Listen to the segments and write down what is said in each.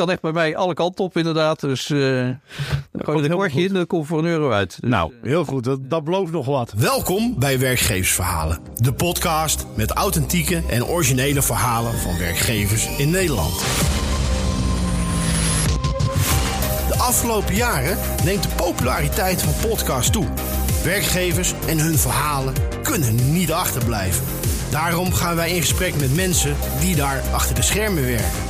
kan echt bij mij alle kanten op inderdaad. Dus uh, dan gooi je een kwartje in, dan komt voor een euro uit. Dus, nou, heel goed. Dat, dat belooft nog wat. Welkom bij Werkgeversverhalen. De podcast met authentieke en originele verhalen van werkgevers in Nederland. De afgelopen jaren neemt de populariteit van podcasts toe. Werkgevers en hun verhalen kunnen niet achterblijven. Daarom gaan wij in gesprek met mensen die daar achter de schermen werken.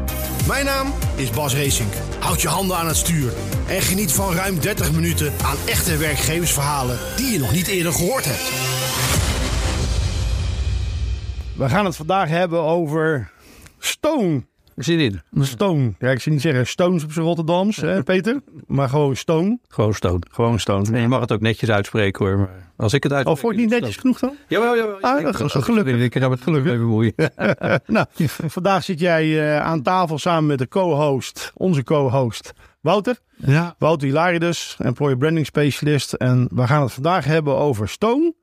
Mijn naam is Bas Racing. Houd je handen aan het stuur en geniet van ruim 30 minuten aan echte werkgeversverhalen die je nog niet eerder gehoord hebt. We gaan het vandaag hebben over Stone. Zin in. Stone. Ja, ik zou niet zeggen Stones op zijn Rotterdams, hè, Peter. Maar gewoon Stone. Gewoon Stone. Gewoon Stone. Nee, je mag het ook netjes uitspreken hoor. Maar als ik het uitspreek... Oh, vond je het niet netjes genoeg dan? Jawel, jawel. Ah, ik, gelukkig. Ik heb het gelukkig even moeien. nou, vandaag zit jij uh, aan tafel samen met de co-host, onze co-host Wouter. Ja. Wouter Hilarius, employer branding specialist. En we gaan het vandaag hebben over Stone.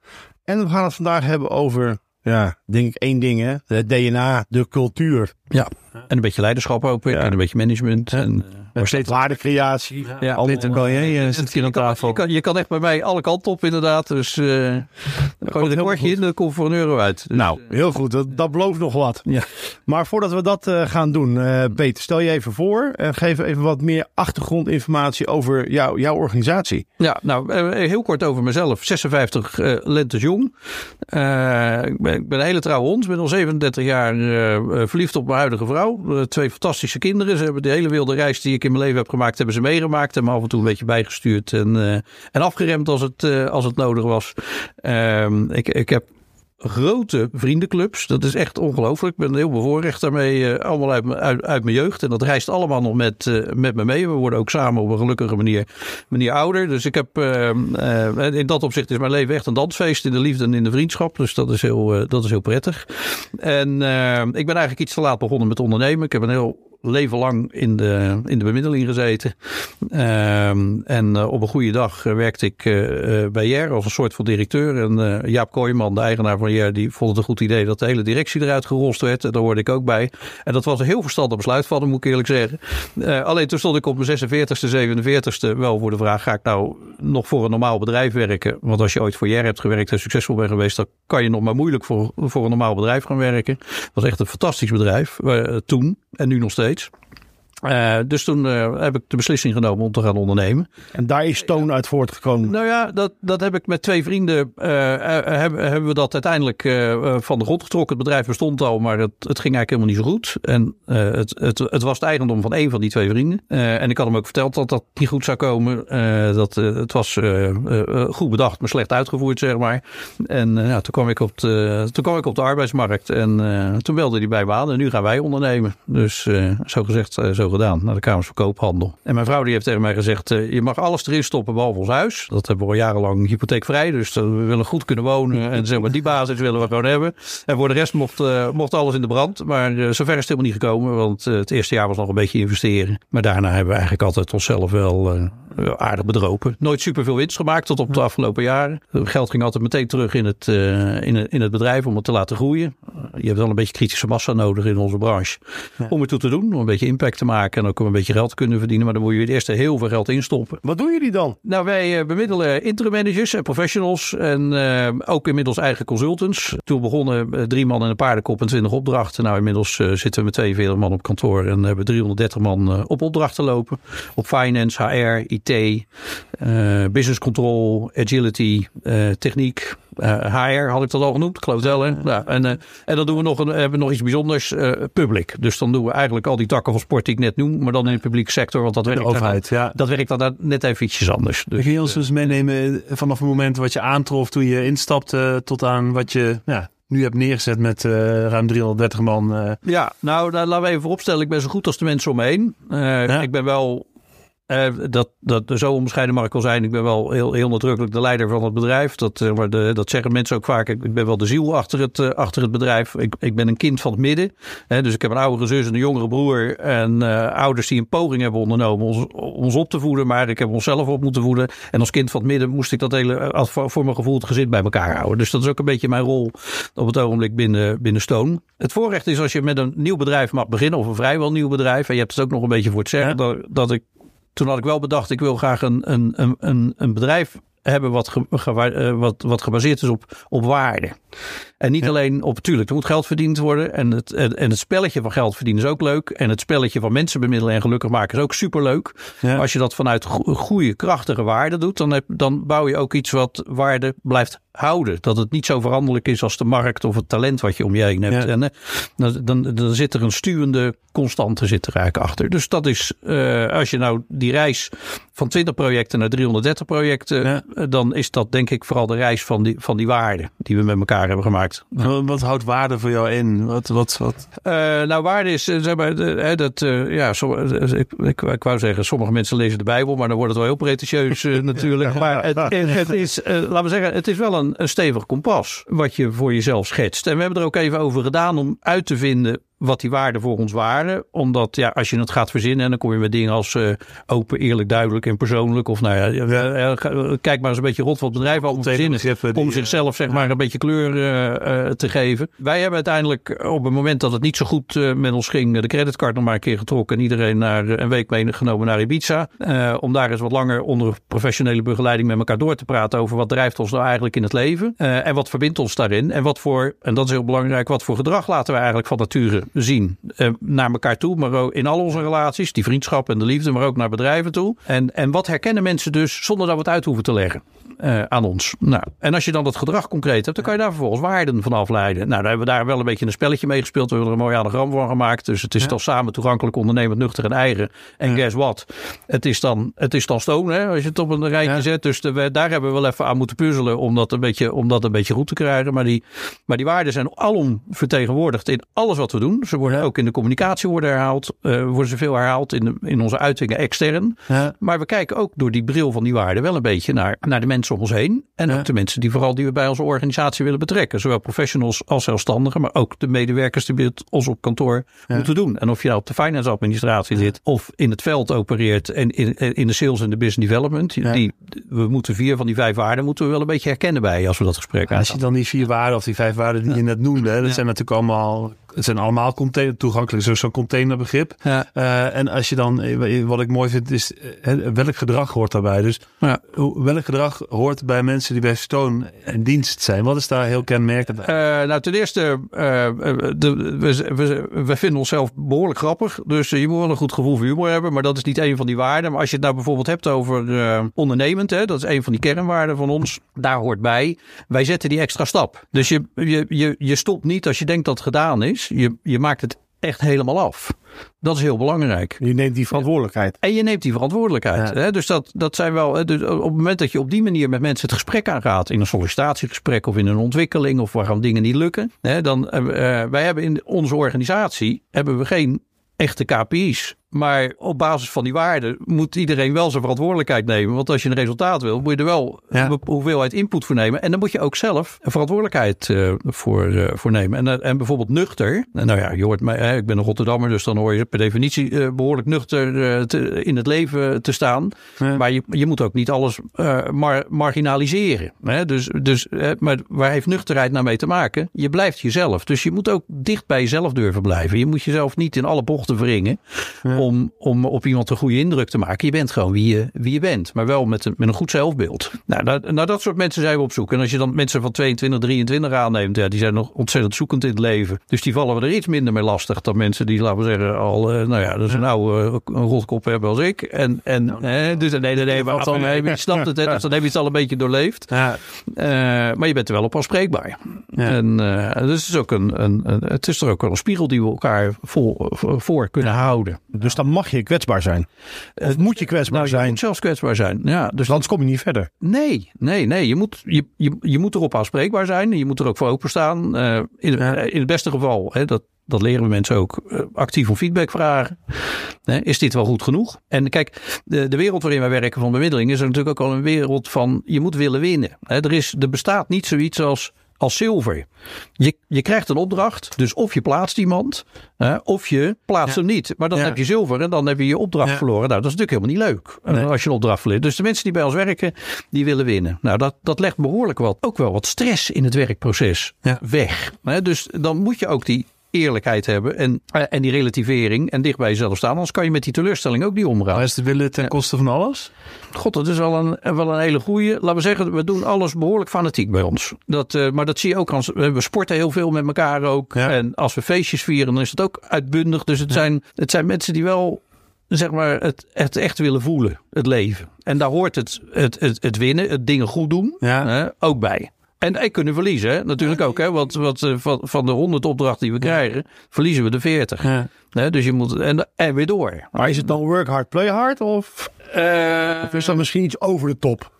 En we gaan het vandaag hebben over, ja, denk ik één ding hè. Het DNA, de cultuur. Ja. En een beetje leiderschap ook. Ja. En een beetje management. En, maar steeds waardecreatie. Ja, ja Peter Collier zit hier aan tafel. Je kan, je kan echt bij mij alle kanten op inderdaad. Dus uh, dan gooi je een kwartje in, dan komt voor een euro uit. Dus, nou, heel goed. Dat, dat belooft nog wat. Ja. Maar voordat we dat uh, gaan doen, uh, Peter, stel je even voor en geef even wat meer achtergrondinformatie over jou, jouw organisatie. Ja, nou, heel kort over mezelf. 56 lentes jong. ik, ben, ik ben een hele trouwe hond. Ik ben al 37 jaar verliefd op mijn huidige vrouw. twee fantastische kinderen. Ze hebben de hele wilde reis die ik mijn leven heb gemaakt, hebben ze meegemaakt. En me af en toe een beetje bijgestuurd en, uh, en afgeremd als het, uh, als het nodig was. Um, ik, ik heb grote vriendenclubs. Dat is echt ongelooflijk. Ik ben heel bevoorrecht daarmee. Uh, allemaal uit, uit, uit, mijn jeugd. En dat reist allemaal nog met, met me mee. We worden ook samen op een gelukkige manier, manier ouder. Dus ik heb uh, in dat opzicht is mijn leven echt een dansfeest. In de liefde en in de vriendschap. Dus dat is heel, dat is heel prettig. En ik ben eigenlijk iets te laat begonnen met ondernemen. Ik heb een heel leven lang in de, in de bemiddeling gezeten. Um, en uh, op een goede dag werkte ik uh, bij JER als een soort van directeur. En Jaap Kooijman, de eigenaar van JER, die vond het een goed idee dat de hele directie eruit gerost werd. En daar hoorde ik ook bij. En dat was een heel verstandig besluit van hem, moet ik eerlijk zeggen. alleen toen stond ik op mijn 46ste, 47ste wel voor de vraag, ga ik nou nog voor een normaal bedrijf werken? Want als je ooit voor JER hebt gewerkt en succesvol bent geweest, dan kan je nog maar moeilijk voor, voor een normaal bedrijf gaan werken. Het was echt een fantastisch bedrijf, toen en nu nog steeds. Page. Uh, dus toen uh, heb ik de beslissing genomen om te gaan ondernemen. En daar is Toon uit voortgekomen? Nou ja, dat, dat heb ik met twee vrienden. Uh, hebben, hebben we dat uiteindelijk van de grond getrokken. Het bedrijf bestond al, maar het, het ging eigenlijk helemaal niet zo goed. En het, het, het was het eigendom van één van die twee vrienden. en ik had hem ook verteld dat dat niet goed zou komen. dat, het was goed bedacht, maar slecht uitgevoerd, zeg maar. En ja, toen, kwam ik op de, toen kwam ik op de arbeidsmarkt. En toen belde hij bij me aan. En nu gaan wij ondernemen. Dus zo gezegd, zo gedaan naar de Kamers van Koophandel. En mijn vrouw die heeft tegen mij gezegd: uh, je mag alles erin stoppen behalve ons huis. Dat hebben we al jarenlang hypotheekvrij, dus uh, we willen goed kunnen wonen en zeg maar die basis willen we gewoon hebben. En voor de rest mocht, uh, mocht alles in de brand, maar zover is het helemaal niet gekomen, want het eerste jaar was nog een beetje investeren. Maar daarna hebben we eigenlijk altijd onszelf wel aardig bedropen. Nooit superveel winst gemaakt tot op de afgelopen jaren. Het geld ging altijd meteen terug in het, in, het, in het bedrijf om het te laten groeien. Je hebt wel een beetje kritische massa nodig in onze branche ja. om het toe te doen, om een beetje impact te maken en ook een beetje geld te kunnen verdienen. Maar dan moet je het eerst heel veel geld instoppen. Wat doen jullie dan? Nou, wij bemiddelen interim managers en professionals en uh, ook inmiddels eigen consultants. Toen begonnen drie man en een paardenkop en twintig opdrachten. Nou, inmiddels uh, zitten we met 42 man op kantoor en hebben 330 man op opdrachten lopen. Op finance, HR, IT, business control, agility, techniek. HR had ik dat al genoemd, ik geloof wel. Hè? Ja, en, en dan doen we nog, een, hebben we nog iets bijzonders, public. Dus dan doen we eigenlijk al die takken van sport die ik net noem, maar dan in de publieke sector. Want dat werkt, de overheid, dan, ja. dat werkt dan net even ietsjes anders. Dus, Kun je ons dus meenemen vanaf het moment wat je aantrof toen je instapte tot aan wat je ja, nu hebt neergezet met uh, ruim 330 man? Uh. Ja, nou laten we even vooropstellen. Ik ben zo goed als de mensen om me. Uh, ja. Ik ben wel Eh, dat, dat, zo onbescheiden mag ik wel zijn. Ik ben wel heel, heel nadrukkelijk de leider van het bedrijf. Dat, uh, maar de, dat zeggen mensen ook vaak. Ik ben wel de ziel achter het, uh, achter het bedrijf. Ik, ik ben een kind van het midden. dus ik heb een oudere zus en een jongere broer. En ouders die een poging hebben ondernomen ons, ons op te voeden. Maar ik heb onszelf op moeten voeden. En als kind van het midden moest ik dat hele, voor, mijn gevoel, het gezin bij elkaar houden. Dus dat is ook een beetje mijn rol op het ogenblik binnen, binnen Stone. Het voorrecht is als je met een nieuw bedrijf mag beginnen. Of een vrijwel nieuw bedrijf. En je hebt het ook nog een beetje voor het zeggen. Dat, dat ik toen had ik wel bedacht, ik wil graag een, een, een, een bedrijf hebben wat, ge, wat, wat gebaseerd is op, op waarde. En niet alleen op, natuurlijk, er moet geld verdiend worden. En het, en het spelletje van geld verdienen is ook leuk. En het spelletje van mensen bemiddelen en gelukkig maken is ook superleuk. Ja. Als je dat vanuit goede, krachtige waarden doet, dan, heb, dan bouw je ook iets wat waarde blijft houden. Dat het niet zo veranderlijk is als de markt of het talent wat je om je heen hebt. En uh, dan, dan, dan, zit er een stuwende constante zit er eigenlijk achter. Dus dat is, uh, als je nou die reis van 20 projecten naar 330 projecten, ja. dan is dat denk ik vooral de reis van die, van die waarden die we met elkaar hebben gemaakt. Wat houdt waarde voor jou in? Wat, wat, wat? Uh, nou, waarde is, zeg maar, dat, ja, so, ik, ik, ik, wou zeggen, sommige mensen lezen de Bijbel, maar dan wordt het wel heel pretentieus natuurlijk. Maar het, het is, laten we zeggen, het is wel een een, stevig kompas wat je voor jezelf schetst. En we hebben er ook even over gedaan om uit te vinden wat die waarden voor ons waren. Omdat ja, als je het gaat verzinnen, dan kom je met dingen als uh, open, eerlijk, duidelijk en persoonlijk. Of nou ja, kijk maar eens een beetje rot wat bedrijf al moet verzinnen. Om zichzelf zeg maar een beetje kleur uh, te geven. Wij hebben uiteindelijk op het moment dat het niet zo goed met ons ging, de creditcard nog maar een keer getrokken. En iedereen naar een week meegenomen naar Ibiza. om daar eens wat langer onder professionele begeleiding met elkaar door te praten over wat drijft ons nou eigenlijk in het leven. en wat verbindt ons daarin. En wat voor, en dat is heel belangrijk, wat voor gedrag laten we eigenlijk van nature zien. Uh, naar elkaar toe, maar ook in al onze relaties, die vriendschap en de liefde, maar ook naar bedrijven toe. En, en wat herkennen mensen dus zonder dat we het uit hoeven te leggen? Uh, aan ons. Nou, en als je dan dat gedrag concreet hebt, dan kan je daar vervolgens waarden van afleiden. Nou, daar hebben we daar wel een beetje een spelletje mee gespeeld. We hebben er een mooi anagram van gemaakt. Dus het is ja. dan samen toegankelijk, ondernemend, nuchter en eigen. En ja. guess what? Het is dan, het is dan stone, hè, als je het op een rijtje ja. zet. Dus de, daar hebben we wel even aan moeten puzzelen om dat een beetje, om dat een beetje goed te krijgen. Maar die, maar die waarden zijn alom vertegenwoordigd in alles wat we doen. Ze worden ook in de communicatie worden herhaald. Uh, worden ze veel herhaald in, de, in onze uitingen extern. Maar we kijken ook door die bril van die waarden wel een beetje naar, naar de mensen om ons heen. En ja. ook de mensen die vooral die we bij onze organisatie willen betrekken. Zowel professionals als zelfstandigen, maar ook de medewerkers die bij ons op kantoor ja. moeten doen. En of je nou op de finance administratie zit of in het veld opereert en in, in de sales en de business development. Die, we moeten vier van die vijf waarden moeten we wel een beetje herkennen bij als we dat gesprek Als je dan die vier waarden of die vijf waarden die je net noemde, dat zijn natuurlijk allemaal het zijn allemaal container, toegankelijk, zo'n containerbegrip. Ja. Uh, en als je dan, wat ik mooi vind, is welk gedrag hoort daarbij. Dus ja. welk gedrag hoort bij mensen die bij Stone in dienst zijn? Wat is daar heel kenmerkend bij? Uh, nou, ten eerste, de, we, we, we, vinden onszelf behoorlijk grappig. Dus je moet wel een goed gevoel voor humor hebben. Maar dat is niet een van die waarden. Maar als je het nou bijvoorbeeld hebt over ondernemend, hè, dat is een van die kernwaarden van ons. Daar hoort bij, wij zetten die extra stap. Dus je, je, je, je stopt niet als je denkt dat het gedaan is. Je, je maakt het echt helemaal af. Dat is heel belangrijk. Je neemt die verantwoordelijkheid. En je neemt die verantwoordelijkheid. Ja. Hè? Dus dat, dat zijn wel. Dus op het moment dat je op die manier met mensen het gesprek aangaat. in een sollicitatiegesprek of in een ontwikkeling. of waar gaan dingen niet lukken. Hè, dan. Uh, wij hebben in onze organisatie. hebben we geen echte KPI's. Maar op basis van die waarden moet iedereen wel zijn verantwoordelijkheid nemen. Want als je een resultaat wil, moet je er wel ja. een hoeveelheid input voor nemen. En dan moet je ook zelf een verantwoordelijkheid uh, voor, uh, voor nemen. En, en bijvoorbeeld nuchter. Nou ja, je hoort mij, hè, ik ben een Rotterdammer, dus dan hoor je per definitie behoorlijk nuchter te, in het leven te staan. Ja. Maar je, je moet ook niet alles mar marginaliseren. Hè? Dus, dus, maar waar heeft nuchterheid nou mee te maken? Je blijft jezelf. Dus je moet ook dicht bij jezelf durven blijven. Je moet jezelf niet in alle bochten wringen. Ja om, om op iemand een goede indruk te maken. Je bent gewoon wie je, wie je bent, maar wel met een, met een goed zelfbeeld. Nou, nou, nou, dat soort mensen zijn we op zoek. En als je dan mensen van 22, 23 aanneemt, ja, die zijn nog ontzettend zoekend in het leven. Dus die vallen we er iets minder mee lastig dan mensen die, laten we zeggen, al, uh, nou ja, dus een oude een rotkop hebben als ik. En, en nou, eh, dus nee, nee, nee, maar dan je, snapt het, hè, dus dan heb je het al een beetje doorleefd. Ja. Uh, maar je bent er wel op afspreekbaar. Ja. En dus het is ook een, een, een, het is er ook wel een spiegel die we elkaar voor, voor kunnen houden. Dus dan mag je kwetsbaar zijn. Of moet je kwetsbaar nou, zijn? Je moet zelfs kwetsbaar zijn. Ja, dus anders kom je niet verder. Nee, nee, nee. Je moet, je, je, je moet erop aanspreekbaar zijn. Je moet er ook voor openstaan. Uh, in, ja. in het beste geval, hè, dat, dat leren we mensen ook, actief om feedback vragen. is dit wel goed genoeg? En kijk, de, de wereld waarin wij werken van bemiddeling is er natuurlijk ook al een wereld van je moet willen winnen. er, is, er bestaat niet zoiets als als zilver. Je, je krijgt een opdracht, dus of je plaatst iemand, of je plaatst hem niet. Maar dan heb je zilver en dan heb je je opdracht verloren. Nou, dat is natuurlijk helemaal niet leuk eh, als je een opdracht verliest. Dus de mensen die bij ons werken, die willen winnen. Nou, dat, dat legt behoorlijk wat, ook wel wat stress in het werkproces weg. dus dan moet je ook die eerlijkheid hebben en, eh, en die relativering en dicht bij jezelf staan. Anders kan je met die teleurstelling ook niet omgaan. Maar is de willen ten koste van alles? God, dat is wel een, wel een hele goede. Laten we zeggen, we doen alles behoorlijk fanatiek bij ons. Dat, uh, maar dat zie je ook als we sporten heel veel met elkaar ook. En als we feestjes vieren, dan is het ook uitbundig. Dus het, zijn, het zijn mensen die wel zeg maar, het, het echt willen voelen, het leven. En daar hoort het, het, het, het winnen, het dingen goed doen, hè, ook bij. En ik kunnen verliezen, hè? natuurlijk ook. Hè? Want, want eh, van, van de 100 opdrachten die we krijgen, verliezen we de 40. Ja. Dus je moet. En, en weer door. Maar is het dan work hard, play hard? Of, uh, of is dat misschien iets over de top?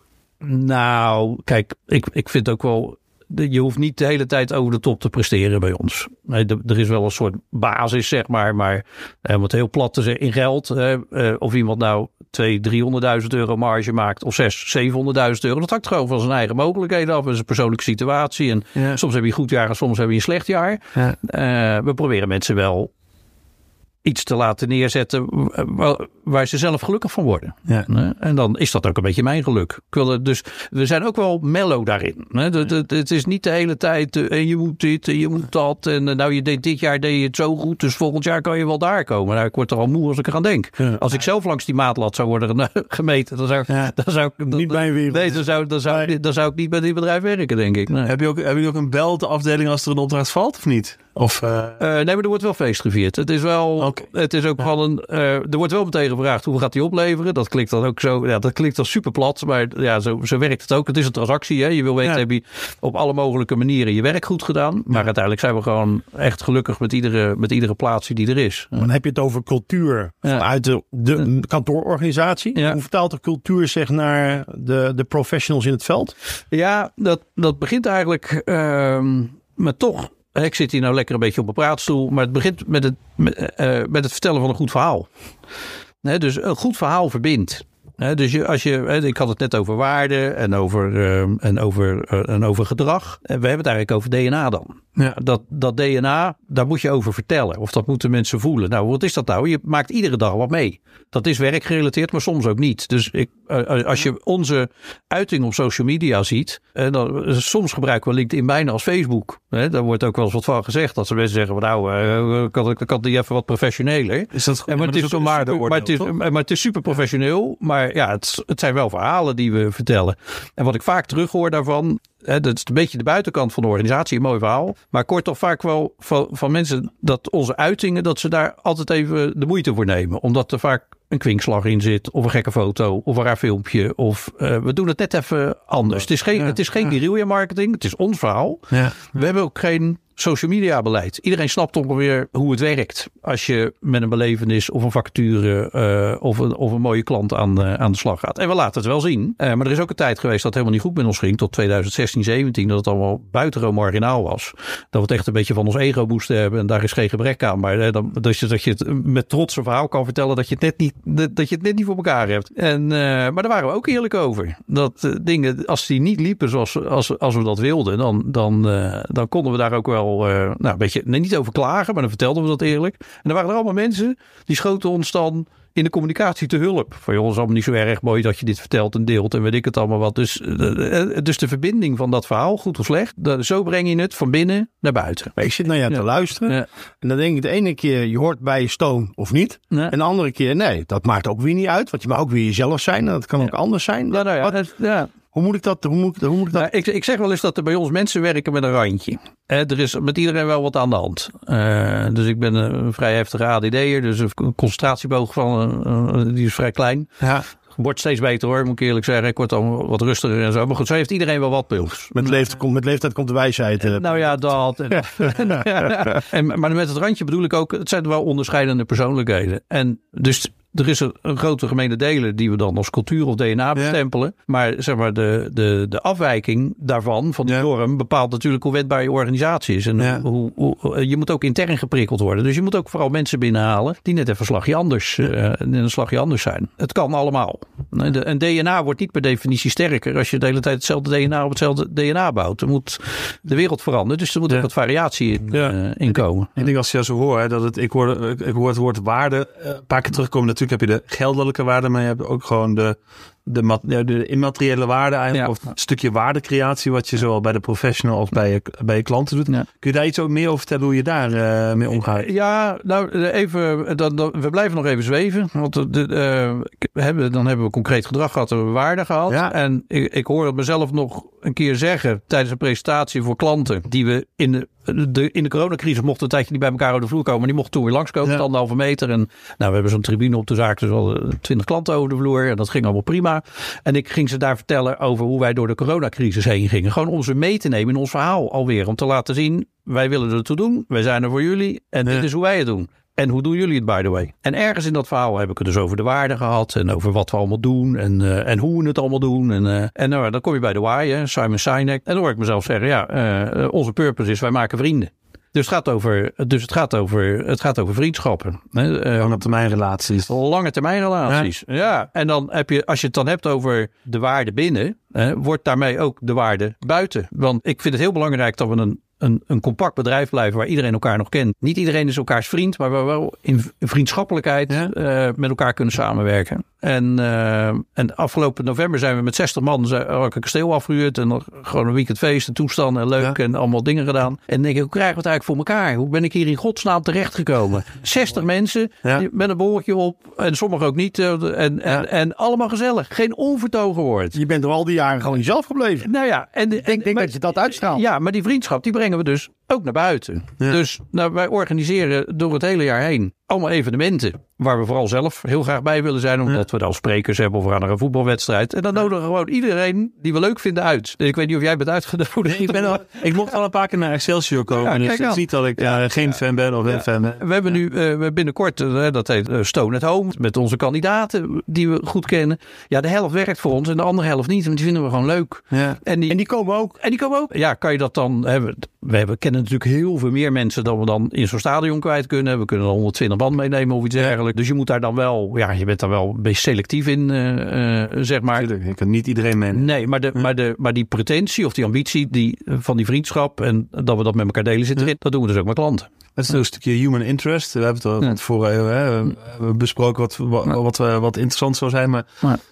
Nou, kijk, ik, ik vind ook wel je hoeft niet de hele tijd over de top te presteren bij ons. Nee, er is wel een soort basis, zeg maar. Maar eh, om het heel plat te zeggen, in geld. Eh, of iemand nou 200.000, 300.000 euro marge maakt of 6, 700.000 euro. Dat hangt gewoon van zijn eigen mogelijkheden af. en zijn persoonlijke situatie. En soms heb je een goed jaar en soms heb je een slecht jaar. Ja. Uh, we proberen mensen wel iets te laten neerzetten waar ze zelf gelukkig van worden. Ja. En dan is dat ook een beetje mijn geluk. Dus we zijn ook wel mellow daarin. Het is niet de hele tijd en eh, je moet dit en je moet dat. En eh, nou, je deed dit jaar deed je het zo goed, dus volgend jaar kan je wel daar komen. Nou, ik word er al moe als ik eraan denk. Als ik zelf langs die maatlat zou worden gemeten, dan zou, dan zou ik... Niet bij een wereld. Nee, dan zou, dan, zou, dan zou ik niet bij dit bedrijf werken, denk ik. Nee. Heb, je ook, heb je ook een belteafdeling als er een opdracht valt, of niet? Of, uh... nee, maar er wordt wel feest gevierd. Het is wel, het is ook wel een, uh, er wordt wel meteen gevraagd hoeveel gaat die opleveren. Dat klinkt dan ook zo, ja, dat klinkt dan super plat, maar ja, zo, zo werkt het ook. Het is een transactie, hè. Je wil weten, heb je op alle mogelijke manieren je werk goed gedaan. Maar uiteindelijk zijn we gewoon echt gelukkig met iedere, met iedere plaatsje die er is. Dan heb je het over cultuur vanuit de, de kantoororganisatie. Hoe vertaalt de cultuur zich naar de, de professionals in het veld? Ja, dat, dat begint eigenlijk uh, met toch ik zit hier nou lekker een beetje op mijn praatstoel, maar het begint met het, met, uh, met het vertellen van een goed verhaal. Dus een goed verhaal verbindt. dus je, als je, ik had het net over waarde en over, uh, en over, uh, en over gedrag. En we hebben het eigenlijk over DNA dan. Ja. Dat, dat DNA, daar moet je over vertellen. Of dat moeten mensen voelen. Nou, wat is dat nou? Je maakt iedere dag wat mee. Dat is werkgerelateerd, maar soms ook niet. Dus ik, uh, als je onze uiting op social media ziet. Uh, dan, soms gebruiken we LinkedIn bijna als Facebook. Hè, daar wordt ook wel eens wat van gezegd. Dat ze mensen zeggen, nou, kan, kan die even wat professioneler. Is dat en, maar, het is, maar, het is, maar het is super professioneel. Maar ja, het, het zijn wel verhalen die we vertellen. En wat ik vaak terughoor daarvan dat is een beetje de buitenkant van de organisatie, een mooi verhaal. Maar kort toch vaak wel van, van mensen dat onze uitingen, dat ze daar altijd even de moeite voor nemen. Omdat er vaak een kwinkslag in zit, of een gekke foto, of een raar filmpje. Of uh, we doen het net even anders. Het is geen, het is geen marketing, het is ons verhaal. Ja. We hebben ook geen social media beleid. Iedereen snapt ongeveer hoe het werkt. Als je met een belevenis of een vacature uh, of, een, of een mooie klant aan, uh, aan de slag gaat. En we laten het wel zien. Uh, maar er is ook een tijd geweest dat het helemaal niet goed met ons ging. Tot 2016, 17. Dat het allemaal buitengewoon marginaal was. Dat we het echt een beetje van ons ego moesten hebben. En daar is geen gebrek aan. Maar dan, dat, je, dat je het met trots een verhaal kan vertellen dat je het net niet, dat je het net niet voor elkaar hebt. En, maar daar waren we ook eerlijk over. Dat dingen, als die niet liepen zoals als, als we dat wilden, dan, dan, dan konden we daar ook wel uh, nou, een beetje, nee, niet over klagen, maar dan vertelden we dat eerlijk. En dan waren er allemaal mensen die schoten ons dan in de communicatie te hulp. Van joh, is allemaal niet zo erg mooi dat je dit vertelt en deelt en weet ik het allemaal wat. Dus, uh, dus de verbinding van dat verhaal, goed of slecht, zo breng je het van binnen naar buiten. Ik zit naar jou te luisteren ja. en dan denk ik de ene keer je hoort bij je stoom of niet. En de andere keer nee, dat maakt ook weer niet uit, want je mag ook weer jezelf zijn en dat kan ook anders zijn. Nou, nou ja, het, ja. Hoe moet ik dat? Hoe moet, hoe moet ik dat? Nou, ik, ik, zeg wel eens dat er bij ons mensen werken met een randje. Eh, er is met iedereen wel wat aan de hand. Uh, dus ik ben een vrij heftige ADD'er. Dus een concentratieboog van, uh, die is vrij klein. Ja. Wordt steeds beter hoor, moet ik eerlijk zeggen. Ik word dan wat rustiger en zo. Maar goed, zo heeft iedereen wel wat pils. Met leeftijd, met leeftijd komt de wijsheid. nou ja, dat. en, maar met het randje bedoel ik ook, het zijn wel onderscheidende persoonlijkheden. En dus er is een, een grote gemene delen die we dan als cultuur of DNA bestempelen. Maar zeg maar de, de, de afwijking daarvan, van die norm, bepaalt natuurlijk hoe wetbaar je organisatie is. En hoe, hoe, je moet ook intern geprikkeld worden. Dus je moet ook vooral mensen binnenhalen die net even een slagje anders, uh, een slagje anders zijn. Het kan allemaal. Een DNA wordt niet per definitie sterker als je de hele tijd hetzelfde DNA op hetzelfde DNA bouwt. Er moet de wereld veranderen, dus er moet ook wat variatie in, uh, in komen. Ik denk als je zo hoort, dat het, ik hoor, ik hoor het woord waarde een paar keer terugkomen. Natuurlijk heb je de geldelijke waarde, maar je hebt ook gewoon de de, de immateriële waarde eigenlijk, of een stukje waardecreatie wat je zowel bij de professional als bij je, bij je klanten doet. Kun je daar iets ook meer over vertellen hoe je daar uh, mee omgaat? Ja, nou even, dan, dan, we blijven nog even zweven. Want de, uh, hebben, dan hebben we concreet gedrag gehad, hebben we waarde gehad. En ik, ik hoor het mezelf nog een keer zeggen tijdens een presentatie voor klanten die we in de de, in de coronacrisis mochten een tijdje niet bij elkaar over de vloer komen. Maar die mochten toen weer langskomen, ja. anderhalve meter. En nou, we hebben zo'n tribune op de zaak, dus al twintig klanten over de vloer. En dat ging allemaal prima. En ik ging ze daar vertellen over hoe wij door de coronacrisis heen gingen. Gewoon om ze mee te nemen in ons verhaal alweer. Om te laten zien, wij willen er toe doen. Wij zijn er voor jullie. En dit is hoe wij het doen. En hoe doen jullie het, by the way? En ergens in dat verhaal heb ik het dus over de waarde gehad. En over wat we allemaal doen. En, uh, en hoe we het allemaal doen. En, uh, en nou, dan kom je bij de why, hè, Simon Sinek. En dan hoor ik mezelf zeggen, ja, uh, onze purpose is wij maken vrienden. Dus het gaat over, dus het gaat over, het gaat over vriendschappen. Lange termijn relaties. Lange termijn relaties. Ja. ja. En dan heb je, als je het dan hebt over de waarde binnen, hè, wordt daarmee ook de waarde buiten. Want ik vind het heel belangrijk dat we een een, een compact bedrijf blijven waar iedereen elkaar nog kent. Niet iedereen is elkaars vriend, maar waar we wel in vriendschappelijkheid uh, met elkaar kunnen samenwerken. En, uh, en afgelopen november zijn we met 60 man een kasteel afgehuurd en nog gewoon een weekendfeest en toestanden en leuk en allemaal dingen gedaan. En denk ik, hoe krijgen we het eigenlijk voor elkaar? Hoe ben ik hier in godsnaam terechtgekomen? 60 mensen met een boordje op en sommigen ook niet. Eh, en, en, en, allemaal gezellig. Geen onvertogen woord. Je bent er al die jaren gewoon jezelf gebleven. Nou ja. En, ik denk, denk dat je dat uitstraalt. Ja, maar die vriendschap die brengt we dus ook naar buiten. Dus nou, wij organiseren door het hele jaar heen allemaal evenementen. Waar we vooral zelf heel graag bij willen zijn. Omdat we dan sprekers hebben of we gaan naar een voetbalwedstrijd. En dan nodigen we gewoon iedereen die we leuk vinden uit. Ik weet niet of jij bent uitgenodigd. ik, ben al, ik mocht al een paar keer naar Excelsior komen. Ja, dus ik zie dat ik ja, geen fan ben of een fan ben. We hebben nu uh, binnenkort, uh, dat heet uh, Stone at Home. Met onze kandidaten die we goed kennen. Ja, de helft werkt voor ons en de andere helft niet. Want die vinden we gewoon leuk. En, die, en die komen ook. En die komen ook. Ja, kan je dat dan hebben? We hebben, kennen natuurlijk heel veel meer mensen dan we dan in zo'n stadion kwijt kunnen. We kunnen dan 120 band meenemen of iets dergelijks. Dus je moet daar dan wel, ja, je bent daar wel een beetje selectief in, uh, uh, zeg maar. Tuurlijk, je kan niet iedereen mee. Nee, maar, de, maar, de, maar die pretentie of die ambitie die, van die vriendschap en dat we dat met elkaar delen zit erin, dat doen we dus ook met klanten. Dat is een stukje human interest. We hebben het al ja. we besproken wat, wat, wat, wat, interessant zou zijn. Maar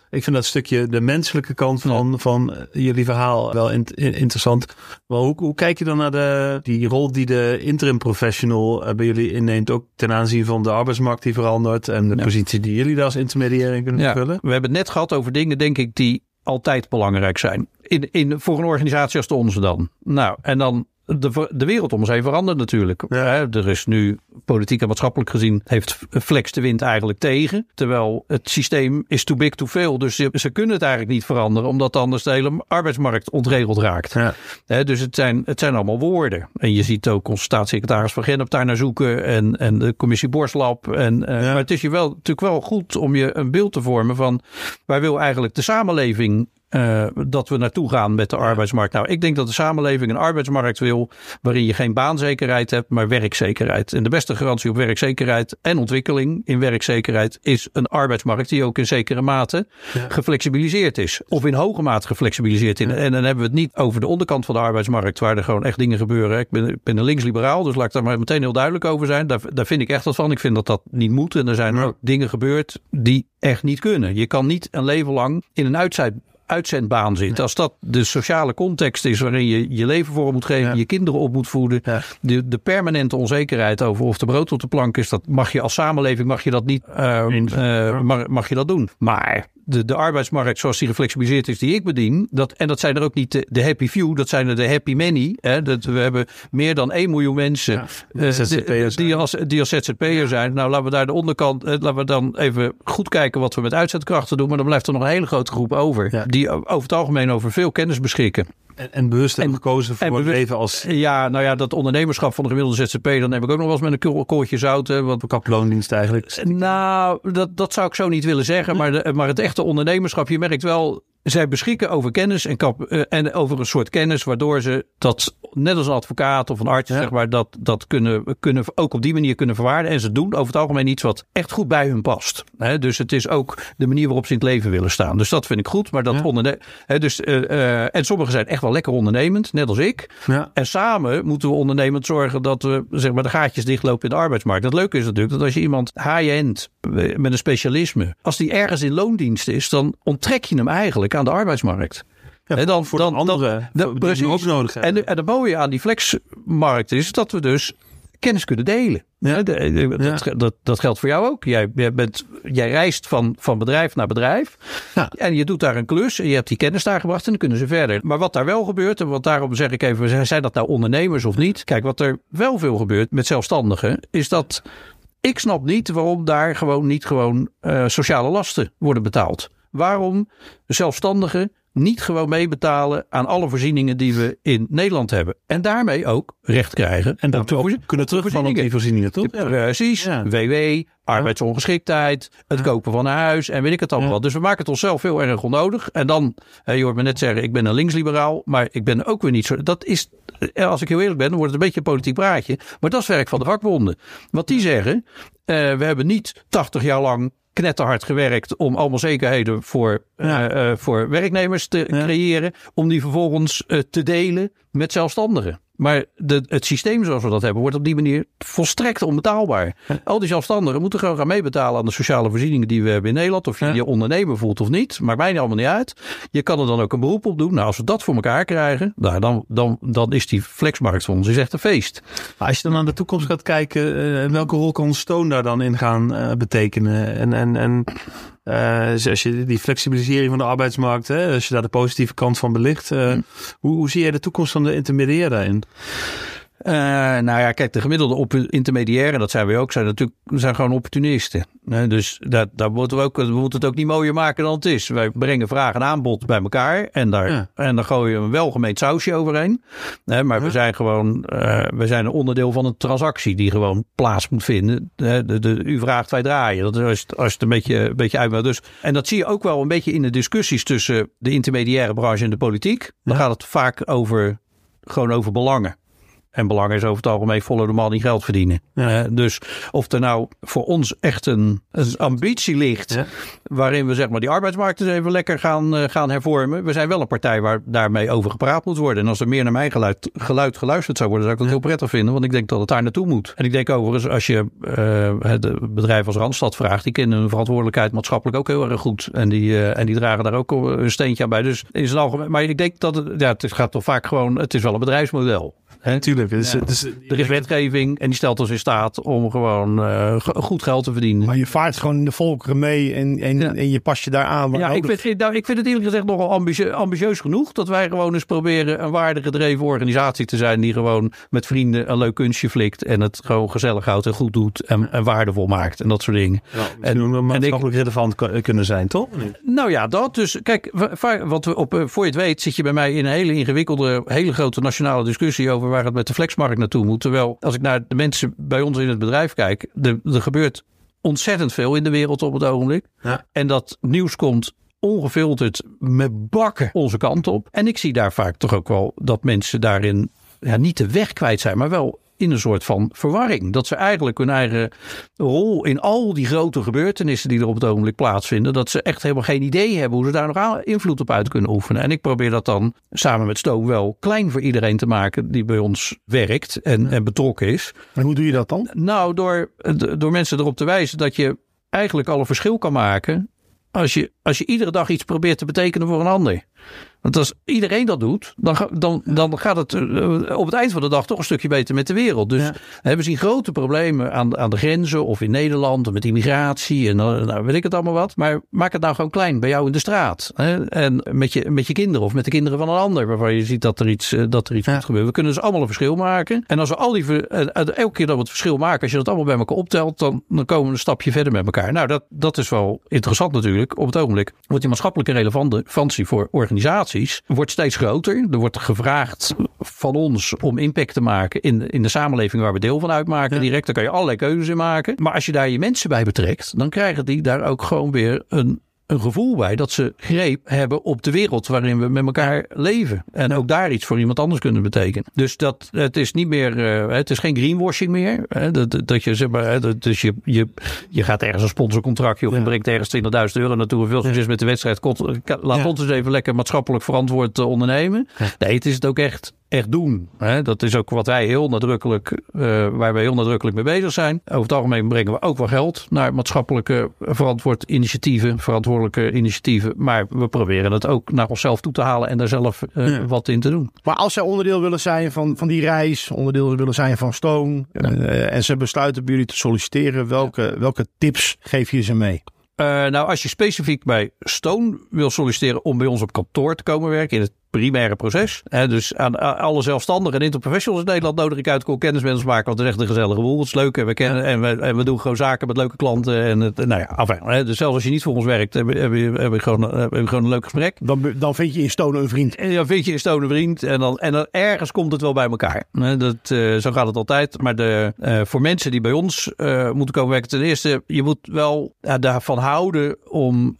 ik vind dat stukje de menselijke kant van, van jullie verhaal wel in, interessant. Maar hoe, hoe kijk je dan naar de, die rol die de interim professional bij jullie inneemt? Ook ten aanzien van de arbeidsmarkt die verandert en de positie die jullie daar als intermediair in kunnen vullen? We hebben het net gehad over dingen, denk ik, die altijd belangrijk zijn. In, in, voor een organisatie als de onze dan. Nou, en dan de, de wereld om ons heen verandert natuurlijk. Ja. Er is nu politiek en maatschappelijk gezien heeft Flex de wind eigenlijk tegen. Terwijl het systeem is too big to fail. Dus ze, ze kunnen het eigenlijk niet veranderen. Omdat anders de hele arbeidsmarkt ontregeld raakt. Ja. dus het zijn, het zijn allemaal woorden. En je ziet ook onze staatssecretaris Van Gennep daar naar zoeken. En, en de commissie Borslap. En, uh, Maar het is je wel, natuurlijk wel goed om je een beeld te vormen van... waar wil eigenlijk de samenleving uh, dat we naartoe gaan met de arbeidsmarkt. Nou, ik denk dat de samenleving een arbeidsmarkt wil waarin je geen baanzekerheid hebt, maar werkzekerheid. En de beste garantie op werkzekerheid en ontwikkeling in werkzekerheid is een arbeidsmarkt die ook in zekere mate ja. geflexibiliseerd is. Of in hoge mate geflexibiliseerd is. Ja. En dan hebben we het niet over de onderkant van de arbeidsmarkt, waar er gewoon echt dingen gebeuren. Ik ben, ik ben een linksliberaal, dus laat ik daar maar meteen heel duidelijk over zijn. Daar, daar vind ik echt wat van. Ik vind dat dat niet moet. En er zijn ja. ook dingen gebeurd die echt niet kunnen. Je kan niet een leven lang in een uitzij uitzendbaan zit. Als dat de sociale context is waarin je je leven voor moet geven, je kinderen op moet voeden, de, de permanente onzekerheid over of de brood op de plank is, dat mag je als samenleving mag je dat niet, uh, uh, mag, mag je dat doen. Maar de, de arbeidsmarkt zoals die geflexibiliseerd is die ik bedien. Dat, en dat zijn er ook niet de, de happy few, dat zijn er de happy many. Hè, dat we hebben meer dan 1 miljoen mensen ja, uh, die, als, die als ZZP'er zijn. Nou, laten we daar de onderkant, laten we dan even goed kijken wat we met uitzetkrachten doen. Maar dan blijft er nog een hele grote groep over. Die over het algemeen over veel kennis beschikken. En, en bewust hebben gekozen voor het leven als... Ja, nou ja, dat ondernemerschap van de gemiddelde ZZP... dan heb ik ook nog wel eens met een koortje zout. Wat kaploondienst eigenlijk. Nou, dat, dat zou ik zo niet willen zeggen. Maar, de, maar het echte ondernemerschap, je merkt wel zij beschikken over kennis en, kap, uh, en over een soort kennis waardoor ze dat, net als een advocaat of een arts, zeg maar, dat, dat kunnen, kunnen ook op die manier kunnen verwaarden. En ze doen over het algemeen iets wat echt goed bij hun past. dus het is ook de manier waarop ze in het leven willen staan. Dus dat vind ik goed. Maar dat ja. onderne dus, uh, en sommigen zijn echt wel lekker ondernemend, net als ik. Ja. En samen moeten we ondernemend zorgen dat we zeg maar, de gaatjes dichtlopen in de arbeidsmarkt. Het leuke is natuurlijk dat als je iemand high-end met een specialisme, als die ergens in loondienst is, dan onttrek je hem eigenlijk aan de arbeidsmarkt. Ja, en dan, voor dan, andere dan, precies. ook nodig hebben. En, en het mooie aan die flexmarkt is dat we dus kennis kunnen delen. Ja. Dat, dat, dat, geldt voor jou ook. Jij, jij, bent, jij reist van, van bedrijf naar bedrijf. Ja. En je doet daar een klus. En je hebt die kennis daar gebracht. En dan kunnen ze verder. Maar wat daar wel gebeurt. En wat daarom zeg ik even. Zijn dat nou ondernemers of niet? Kijk, wat er wel veel gebeurt met zelfstandigen. Is dat ik snap niet waarom daar gewoon niet gewoon uh, sociale lasten worden betaald. Waarom zelfstandigen niet gewoon meebetalen aan alle voorzieningen die we in Nederland hebben. En daarmee ook recht krijgen. En dan ook kunnen terugvallen op die voorzieningen, toch? Precies. Ja. WW, arbeidsongeschiktheid, het kopen van een huis en weet ik het allemaal ja. Dus we maken het onszelf veel erg onnodig. En dan, je hoort me net zeggen, ik ben een linksliberaal, maar ik ben ook weer niet zo. Dat is, eh, als ik heel eerlijk ben, dan wordt het een beetje een politiek praatje. Maar dat is werk van de vakbonden. Wat die zeggen, uh, we hebben niet 80 jaar lang knetterhard gewerkt om allemaal zekerheden voor, ja. uh, voor werknemers te creëren. Om die vervolgens uh, te delen met zelfstandigen. Maar de, het systeem zoals we dat hebben, wordt op die manier volstrekt onbetaalbaar. Al die zelfstandigen moeten gewoon gaan meebetalen aan de sociale voorzieningen die we hebben in Nederland. Of je je ondernemer voelt of niet, maakt mij allemaal niet uit. Je kan er dan ook een beroep op doen. Nou, als we dat voor elkaar krijgen, nou, dan, dan, dan is die flexmarkt voor ons is echt een feest. Maar als je dan naar de toekomst gaat kijken, uh, welke rol kan Stone daar dan in gaan uh, betekenen? En, en, en uh, als je die flexibilisering van de arbeidsmarkt, hè, als je daar de positieve kant van belicht, uh, hoe, hoe zie jij de toekomst van de intermediair daarin? Uh, nou ja, kijk, de gemiddelde op intermediairen, dat zijn we ook, zijn natuurlijk zijn gewoon opportunisten. dus dat, daar moeten we, ook, we moeten het ook niet mooier maken dan het is. Wij brengen vraag en aanbod bij elkaar en daar, en dan gooien we een welgemeend sausje overheen. maar we zijn gewoon, uh, we zijn een onderdeel van een transactie die gewoon plaats moet vinden. de, de, u vraagt, wij draaien. Dat is als, als je het een beetje, een beetje uit dus, En dat zie je ook wel een beetje in de discussies tussen de intermediaire branche en de politiek. Dan gaat het vaak over, gewoon over belangen. En belang is over het algemeen follow the money geld verdienen. Ja. Uh, dus of er nou voor ons echt een, een ambitie ligt. Ja. Waarin we zeg maar die arbeidsmarkt eens even lekker gaan, uh, gaan hervormen. We zijn wel een partij waar daarmee over gepraat moet worden. En als er meer naar mijn geluid, geluid geluisterd zou worden, zou ik dat heel prettig vinden. Want ik denk dat het daar naartoe moet. En ik denk overigens, als je uh, het bedrijf als Randstad vraagt, die kennen hun verantwoordelijkheid maatschappelijk ook heel erg goed. En die, en die dragen daar ook een steentje aan bij. Dus in zijn algemeen. Maar ik denk dat het, ja, het gaat toch vaak gewoon, het is wel een bedrijfsmodel. Natuurlijk. Dus, dus, er is wetgeving en die stelt ons in staat om gewoon uh, goed geld te verdienen. Maar je vaart gewoon in de volkeren mee en, en, ja. en je past je daar aan. Ja, ik vind, nou, ik vind het eerlijk gezegd nogal ambitieus, ambitieus genoeg dat wij gewoon eens proberen een waardegedreven organisatie te zijn die gewoon met vrienden een leuk kunstje flikt en het gewoon gezellig houdt en goed doet en, en waardevol maakt en dat soort dingen. Ja, en, maatschappelijk ik, relevant kunnen zijn, toch? Nou ja, dat. Dus kijk, wat we op, voor je het weet zit je bij mij in een hele ingewikkelde, hele grote nationale discussie over waar het met de flexmarkt naartoe moet. Terwijl als ik naar de mensen bij ons in het bedrijf kijk, er, er gebeurt ontzettend veel in de wereld op het ogenblik. Ja. En dat nieuws komt ongefilterd met bakken onze kant op. En ik zie daar vaak toch ook wel dat mensen daarin ja, niet de weg kwijt zijn, maar wel in een soort van verwarring. Dat ze eigenlijk hun eigen rol in al die grote gebeurtenissen die er op het ogenblik plaatsvinden, dat ze echt helemaal geen idee hebben hoe ze daar nog invloed op uit kunnen oefenen. En ik probeer dat dan samen met Stoom wel klein voor iedereen te maken die bij ons werkt en, en betrokken is. En hoe doe je dat dan? Nou, door, door mensen erop te wijzen dat je eigenlijk al een verschil kan maken als je, als je iedere dag iets probeert te betekenen voor een ander. Want als iedereen dat doet, dan, dan, dan gaat het eh, op het eind van de dag toch een stukje beter met de wereld. Dus we zien grote problemen aan, aan de grenzen of in Nederland met immigratie en eh, nou, weet ik het allemaal wat. Maar maak het nou gewoon klein bij jou in de straat. Hè? En met je, met je kinderen of met de kinderen van een ander waarvan je ziet dat er iets, eh, dat er iets moet gebeuren. We kunnen dus allemaal een verschil maken. En als we al die, elke keer dat we het verschil maken, als je dat allemaal bij elkaar optelt, dan, dan komen we een stapje verder met elkaar. Nou, dat, dat is wel interessant natuurlijk. Op het ogenblik wordt die maatschappelijke relevantie voor organisaties wordt steeds groter. Er wordt gevraagd van ons om impact te maken in, in de samenleving waar we deel van uitmaken. Direct, daar kan je allerlei keuzes in maken. Maar als je daar je mensen bij betrekt, dan krijgen die daar ook gewoon weer een een gevoel bij dat ze greep hebben op de wereld waarin we met elkaar leven. En ook daar iets voor iemand anders kunnen betekenen. Dus dat, het is niet meer, uh, het is geen greenwashing meer. Hè, dat, dat je zeg maar, hè, dus je, je, je gaat ergens een sponsorcontractje of je brengt ergens 20.000 euro naartoe. Veel succes met de wedstrijd. Laat ons eens even lekker maatschappelijk verantwoord uh, ondernemen. Nee, het is het ook echt echt doen. Hè? Dat is ook wat wij heel nadrukkelijk, uh, waar wij heel nadrukkelijk mee bezig zijn. Over het algemeen brengen we ook wel geld naar maatschappelijke verantwoord initiatieven, verantwoordelijke initiatieven. Maar we proberen het ook naar onszelf toe te halen en daar zelf uh, wat in te doen. Maar als zij onderdeel willen zijn van, van die reis, onderdeel willen zijn van Stone, uh, en ze besluiten bij jullie te solliciteren, welke, welke tips geef je ze mee? Uh, nou, als je specifiek bij Stone wil solliciteren om bij ons op kantoor te komen werken in het primaire proces. Hè, dus aan, alle zelfstandigen en interprofessionals in Nederland nodig ik uit. Ik kennis met ons maken, want het is echt een gezellige boel. Het is leuk en we, kennen, en we, en we doen gewoon zaken met leuke klanten. En het, nou ja, hè, dus zelfs als je niet voor ons werkt, hebben heb je, heb je, gewoon, heb gewoon een leuk gesprek. Dan, dan vind je in Stone een vriend. En dan vind je in Stone een vriend. En dan, en dan ergens komt het wel bij elkaar. Hè, dat, uh, zo gaat het altijd. Maar de, uh, voor mensen die bij ons uh, moeten komen werken, ten eerste, je moet wel daarvan houden om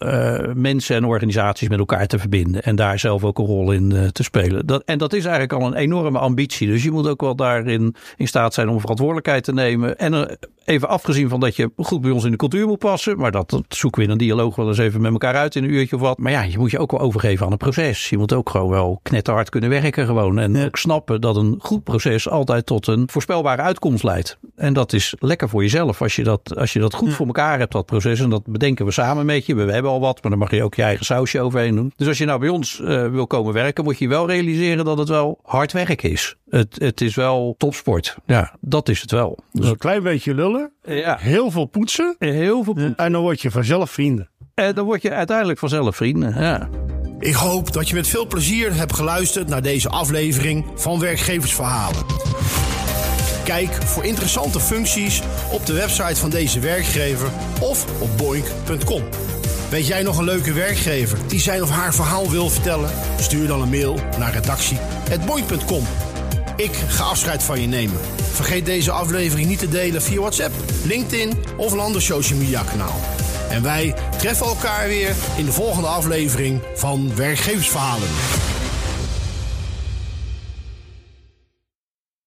mensen en organisaties met elkaar te verbinden. En daar zelf ook een rol in uh, te spelen. Dat, en dat is eigenlijk al een enorme ambitie. Dus je moet ook wel daarin in staat zijn om verantwoordelijkheid te nemen. En er, even afgezien van dat je goed bij ons in de cultuur moet passen. Maar dat, dat zoeken we in een dialoog wel eens even met elkaar uit in een uurtje of wat. Maar ja, je moet je ook wel overgeven aan een proces. Je moet ook gewoon wel knetterhard kunnen werken gewoon. En ook snappen dat een goed proces altijd tot een voorspelbare uitkomst leidt. En dat is lekker voor jezelf als je dat, als je dat goed voor elkaar hebt, dat proces. En dat bedenken we samen met je. We, we hebben al wat, maar dan mag je ook je eigen sausje overheen doen. Dus als je nou bij ons uh, wil komen werken, moet je wel realiseren dat het wel hard werk is. Het, het is wel topsport. Ja, dat is het wel. Dus een klein beetje lullen. Ja. Heel veel poetsen. Heel veel poetsen. En dan word je vanzelf vrienden. En dan word je uiteindelijk vanzelf vrienden. Ja. Ik hoop dat je met veel plezier hebt geluisterd naar deze aflevering van Werkgeversverhalen. Kijk voor interessante functies op de website van deze werkgever of op boink.com. Weet jij nog een leuke werkgever die zijn of haar verhaal wil vertellen? Stuur dan een mail naar redactie.boink.com. Ik ga afscheid van je nemen. Vergeet deze aflevering niet te delen via WhatsApp, LinkedIn of een ander social media kanaal. En wij treffen elkaar weer in de volgende aflevering van Werkgeversverhalen.